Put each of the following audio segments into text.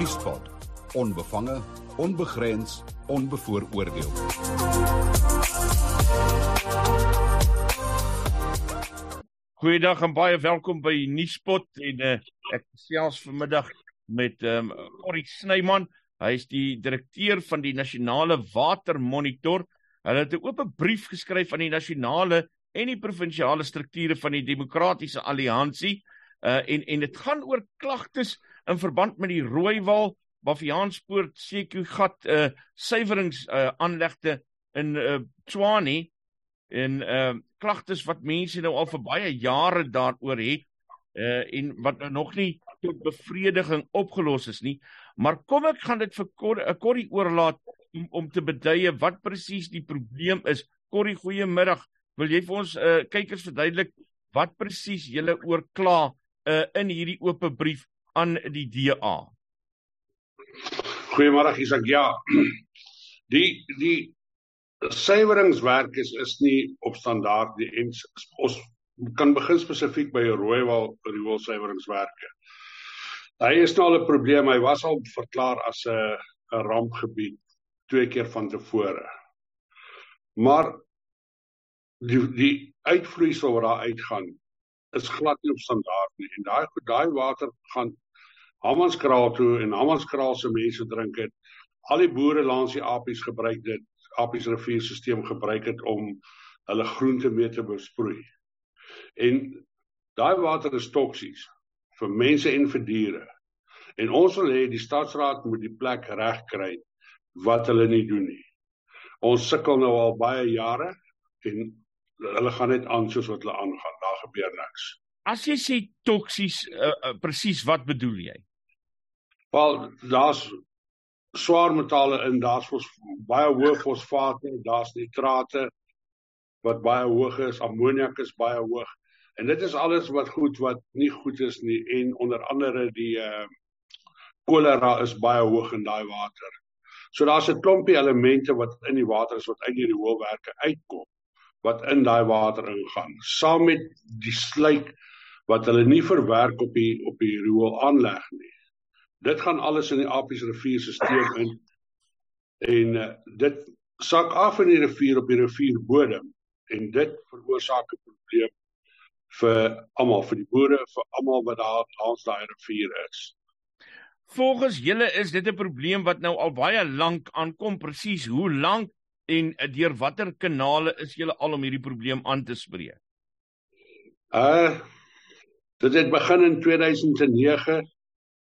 Nuuspot. Onbevange, onbegrens, onbevooroordeel. Goeiedag en baie welkom by Nuuspot en uh, ek gesels vanmiddag met ehm um, Corrie Snyman. Hy is die direkteur van die Nasionale Watermonitor. Hulle het 'n oop brief geskryf aan die nasionale en die provinsiale strukture van die Demokratiese Alliansie uh en en dit gaan oor klagtes in verband met die Rooiwal, Baviaanspoort, Sekugat uh suiwerings uh aanlegte in uh Tshwane en uh klagtes wat mense nou al vir baie jare daaroor het uh en wat nou nog nie tot bevrediging opgelos is nie. Maar kom ek gaan dit vir 'n korrie oorlaat om om te beduie wat presies die probleem is. Korrie, goeiemiddag. Wil jy vir ons uh kykers verduidelik wat presies julle oorkla uh in hierdie oop brief aan die DA. Goeiemôre Isak. Ja. Die die suiweringswerk is is nie op standaard die en ons kan begin spesifiek by rooiwal riool suiweringswerke. Hy is nou al 'n probleem. Hy was al verklaar as 'n 'n rampgebied twee keer van tevore. Maar die die uitvloeisel wat daar uitgaan is glad nie op standaard nie. En daai daai water gaan Hammanskraal toe en Hammanskraal se mense drink dit. Al die boere langs die Apies gebruik dit. Apies rivierstelsel gebruik dit om hulle groente mee te besproei. En daai water is toksies vir mense en vir diere. En ons wil hê die stadsraad moet die plek regkry wat hulle nie doen nie. Ons sukkel nou al baie jare en hulle gaan net aan soos wat hulle aangaan. Daar gebeur niks. As jy sê toksies, uh, uh, presies wat bedoel jy? Wel, daar's swaar metale in, daar's fos baie hoë fosfate, daar's nitrate wat baie hoog is, ammoniak is baie hoog. En dit is alles wat goed wat nie goed is nie en onder andere die uh kolera is baie hoog in daai water. So daar's 'n klompie elemente wat in die water is wat uit hierdie hoëwerke uitkom wat in daai water ingaan. Saam met die sluik wat hulle nie verwerk op die op die riool aanleg nie. Dit gaan alles in die Apies rivierstelsel in. En uh, dit sak af in die rivier op die rivierbodem en dit veroorsaak 'n probleem vir almal, vir die boere, vir almal wat daar langs daai rivier is. Volgens julle is dit 'n probleem wat nou al baie lank aankom, presies hoe lank en uh, deur watter kanale is julle al om hierdie probleem aan te spreek? Uh dit het begin in 2009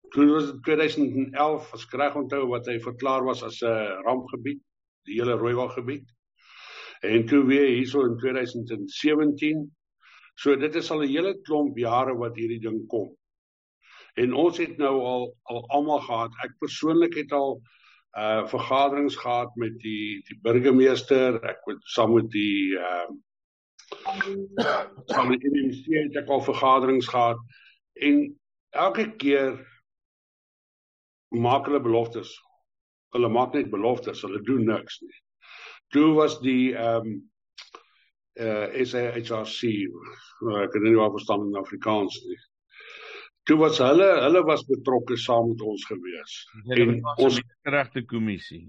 Toen was dit 2011 as reg onthou wat hy verklaar was as 'n rampgebied, die hele Rooiwal gebied. En toe weer hierso in 2017. So dit is al 'n hele klomp jare wat hierdie ding kom. En ons het nou al al almal gehad. Ek persoonlik het al uh vergaderings gehad met die die burgemeester, ek het saam met die ehm uh, saam met die minister het ek al vergaderings gehad en elke keer maak hulle beloftes. Hulle maak net beloftes, hulle doen niks nie. Toe was die ehm um, uh SAHRC, ek kan nie waar verstaan in Afrikaans nie. Toe was hulle, hulle was betrokke saam met ons gewees. En ons regte kommissie.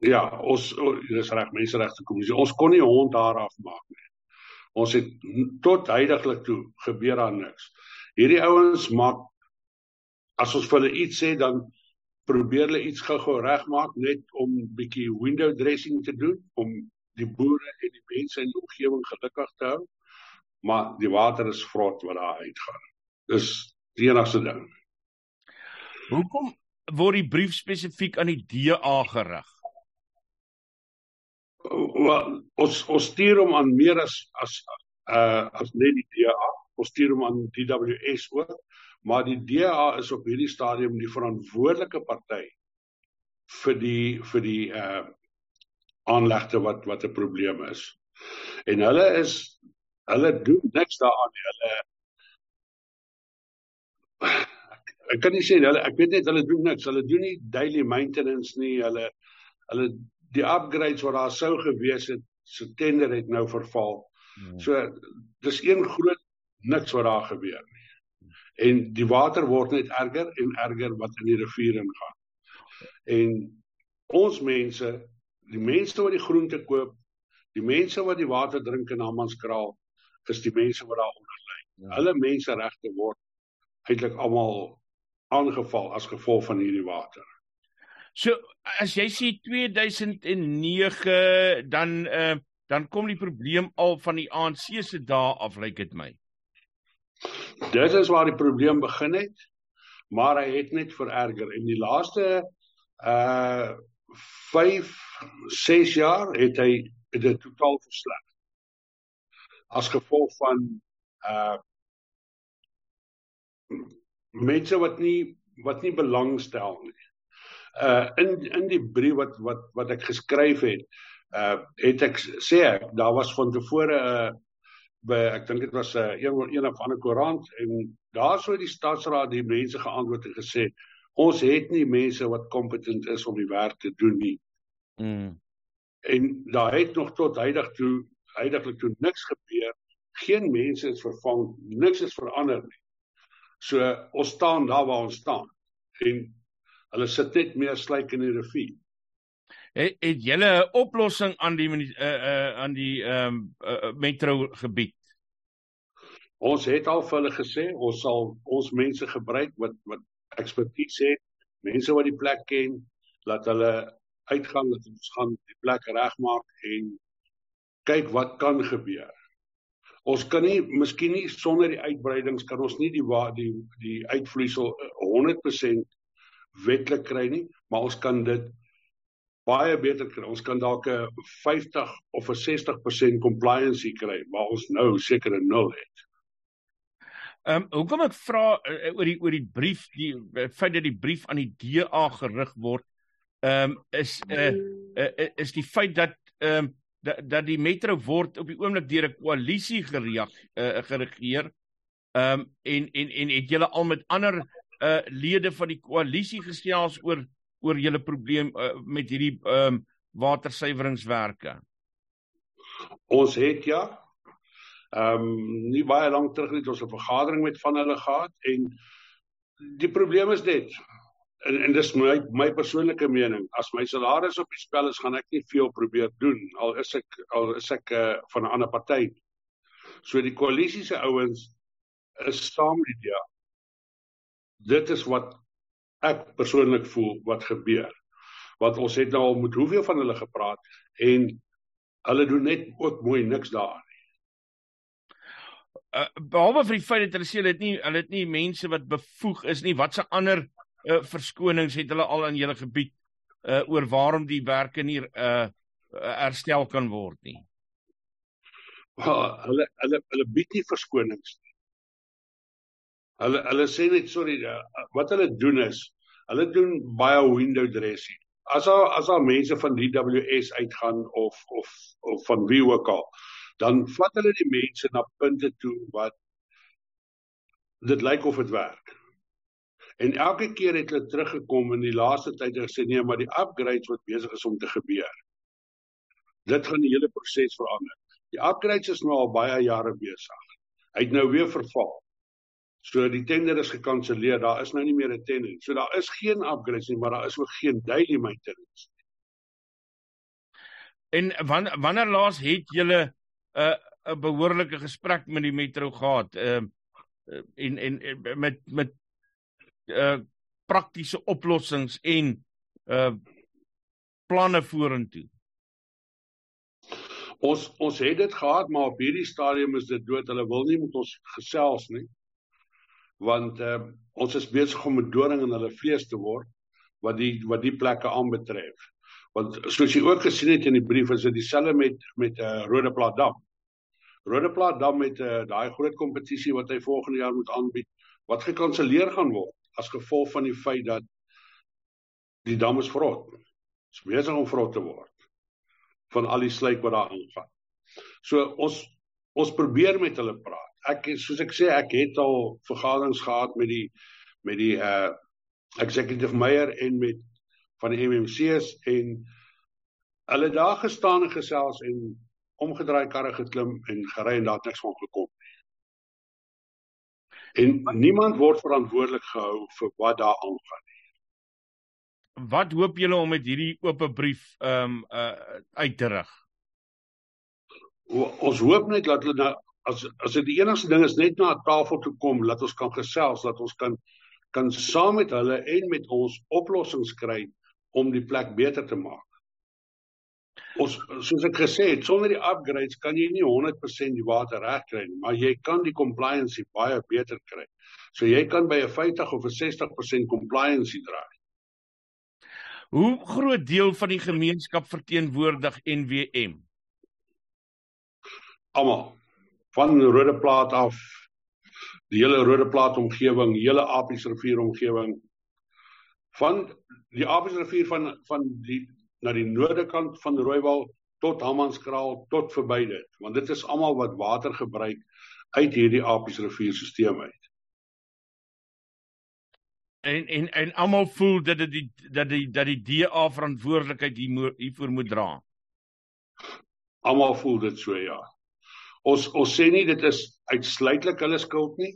Ja, ons dis reg menseregte kommissie. Ons kon nie hond daar afmaak nie. Ons het tot heidaglik toe gebeur daar niks. Hierdie ouens maak as ons vir hulle iets sê dan probeer hulle iets gou-gou regmaak net om bietjie window dressing te doen om die boere en die mense in die omgewing gelukkig te hou. Maar die water is vrot wat daar uitgaan. Dis die enigste ding. Hoekom word die brief spesifiek aan die DA gerig? Wel, ons ons stuur hom aan meer as as uh as net die DA. Ons stuur hom aan die DWS ook maar die DA is op hierdie stadium die verantwoordelike party vir die vir die uh aanlegte wat wat 'n probleem is. En hulle is hulle doen niks daaraan nie. Hulle ek kan nie sê hulle ek weet net hulle doen niks. Hulle doen nie daily maintenance nie. Hulle hulle die upgrades wat daar sou gewees het, se tender het nou verval. Hmm. So dis een groot niks wat daar gebeur nie. En die water word net erger en erger wat in die rivier ingaan. En ons mense, die mense wat die groente koop, die mense wat die water drink in Hammanskraal, is die mense wat daaronder ly. Ja. Hulle menseregte word eintlik almal aangeval as gevolg van hierdie water. So as jy sê 2009 dan uh, dan kom die probleem al van die ANC se dae af lyk dit my. Dit is waar die probleem begin het, maar hy het net vererger en die laaste uh 5 6 jaar het hy dit totaal versleg. As gevolg van uh mense wat nie wat nie belangstel nie. Uh in in die brief wat wat wat ek geskryf het, uh het ek sê ek daar was van tevore 'n uh, by ek dink dit was 'n uh, een een of ander koerant en daar sou die stadsraad die mense geantwoord en gesê ons het nie mense wat kompetent is om die werk te doen nie. Mm. En daar het nog tot heidaglik toe heidaglik toe niks gebeur. Geen mense is vervang, niks is verander nie. So ons staan daar waar ons staan en hulle sit net meer slyk in die rivier. Het, het julle 'n oplossing aan die uh uh aan die ehm um, uh, metro gebied? Ons het al vir hulle gesê ons sal ons mense gebruik wat wat ekspertise het, mense wat die plek ken, laat hulle uitgaan dat ons gaan die plek regmaak en kyk wat kan gebeur. Ons kan nie miskien nie sonder die uitbreidings kan ons nie die die die uitvloeisel 100% eh, wetlik kry nie, maar ons kan dit baie beter kry. Ons kan dalk 'n 50 of 'n 60% compliance kry, maar ons nou seker 'n nul het. Ehm um, hoekom ek vra uh, oor die oor die brief, die feit dat die brief aan die DA gerig word, ehm um, is 'n uh, uh, is die feit dat ehm um, dat dat die metro word op die oomblik deur 'n koalisie gereag uh, geregeer. Ehm um, en en en het julle al met ander uh lede van die koalisie gesels oor oor julle probleem uh, met hierdie ehm um, watersuiweringswerke? Ons het ja. Ehm um, nie baie lank terug het ons 'n vergadering met van hulle gehad en die probleem is dit en en dis my my persoonlike mening. As my salaris op die spel is gaan ek nie veel probeer doen al is ek al is ek uh, van 'n ander party so die koalisie se ouens is saam met die ja dit is wat ek persoonlik voel wat gebeur. Want ons het nou al met hoeveel van hulle gepraat en hulle doen net ook mooi niks daar uh, behalwe vir die feit dat hulle sê hulle het nie hulle het nie mense wat bevoeg is nie wat se ander uh, verskonings het hulle al in julle gebied uh, oor waarom die werke nie uh, herstel kan word nie. Well, hulle hulle hulle bied nie verskonings nie. Hulle hulle sê net sorry uh, wat hulle doen is hulle doen baie window dressing. As al as al mense van DWS uitgaan of of of van wie ook al dan vat hulle die mense na punte toe wat dit lyk of dit werk. En elke keer het hulle teruggekom in die laaste tyd en gesê nee, maar die upgrades wat besig is om te gebeur. Dit gaan die hele proses verander. Die upgrades is nou al baie jare besig. Hy het nou weer verval. So die tender is gekanselleer. Daar is nou nie meer 'n tender. So daar is geen upgrades nie, maar daar is ook geen daily maintenance. En wanneer wanneer laas het julle 'n uh, 'n behoorlike gesprek met die metro gehad? Ehm uh, en en met met uh praktiese oplossings en uh planne vorentoe. Ons ons het dit gehad, maar op hierdie stadium is dit dood. Hulle wil nie met ons gesels nie. Want uh ons is besig om 'n doring in hulle vlees te word wat die wat die plekke aanbetref. Want soos jy ook gesien het in die brief is dit dieselfde met met 'n uh, Rode Plaat Dam. Rode Plaat Dam met uh, daai groot kompetisie wat hy volgende jaar moet aanbied wat gekanselleer gaan word as gevolg van die feit dat die dam is vrot. Dit is besig om vrot te word van al die slyk wat daar aangaan. So ons ons probeer met hulle praat. Ek soos ek sê ek het al vergaderings gehad met die met die uh executive mayor en met van die MMC's en hulle daar gestaan en gesels en omgedraai karre geklim en gery en daar niks van gekom En niemand word verantwoordelik gehou vir wat daar aangaan nie. Wat hoop julle om met hierdie oop brief ehm um, uh, uit te rig? Ons hoop net dat hulle nou as as dit die enigste ding is net na 'n tafel toe kom dat ons kan gesels, dat ons kan kan saam met hulle en met ons oplossings kry om die plek beter te maak. Ons soos ek gesê het, sonder die upgrades kan jy nie 100% die water regkry nie, maar jy kan die compliance baie beter kry. So jy kan by 'n 50 of 'n 60% compliance draai. Hoe groot deel van die gemeenskap verteenwoordig NWM? Almal van Rode Plaat af die hele Rode Plaat omgewing, hele Apies rivier omgewing van die Apies rivier van van die na die noorde kant van Rooiwal tot Hammanskraal tot verby dit, want dit is almal wat water gebruik uit hierdie Apies rivierstelsel uit. En en en almal voel dat dit die dat die dat die DA verantwoordelikheid hier hiervoor moet dra. Almal voel dit so ja. Ons ons sê nie dit is uitsluitlik hulle skuld nie.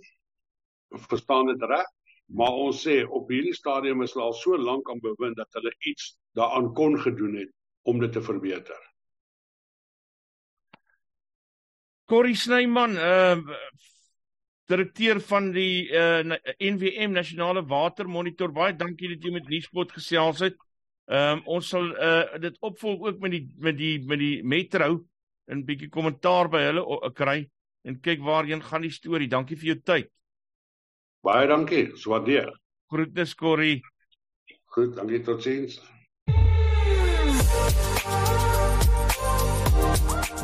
Verstaan dit reg? Maar ons sê op hierdie stadium is hulle al so lank aan bewind dat hulle iets daaraan kon gedoen het om dit te verbeter. Corrie Snyman, uh direkteur van die uh NWM Nasionale Water Monitor. Baie dankie dat jy met Nuuspot gesels het. Ehm um, ons sal uh dit opvolg ook met die met die met die Metro 'n bietjie kommentaar by hulle kry en kyk waarheen gaan die storie. Dankie vir jou tyd. Baie dankie. Swaardeer. Groete Corrie. Goed, dankie totsiens.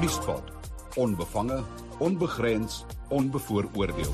Nuuspot. Onbevange, onbegrens, onbevooroordeel.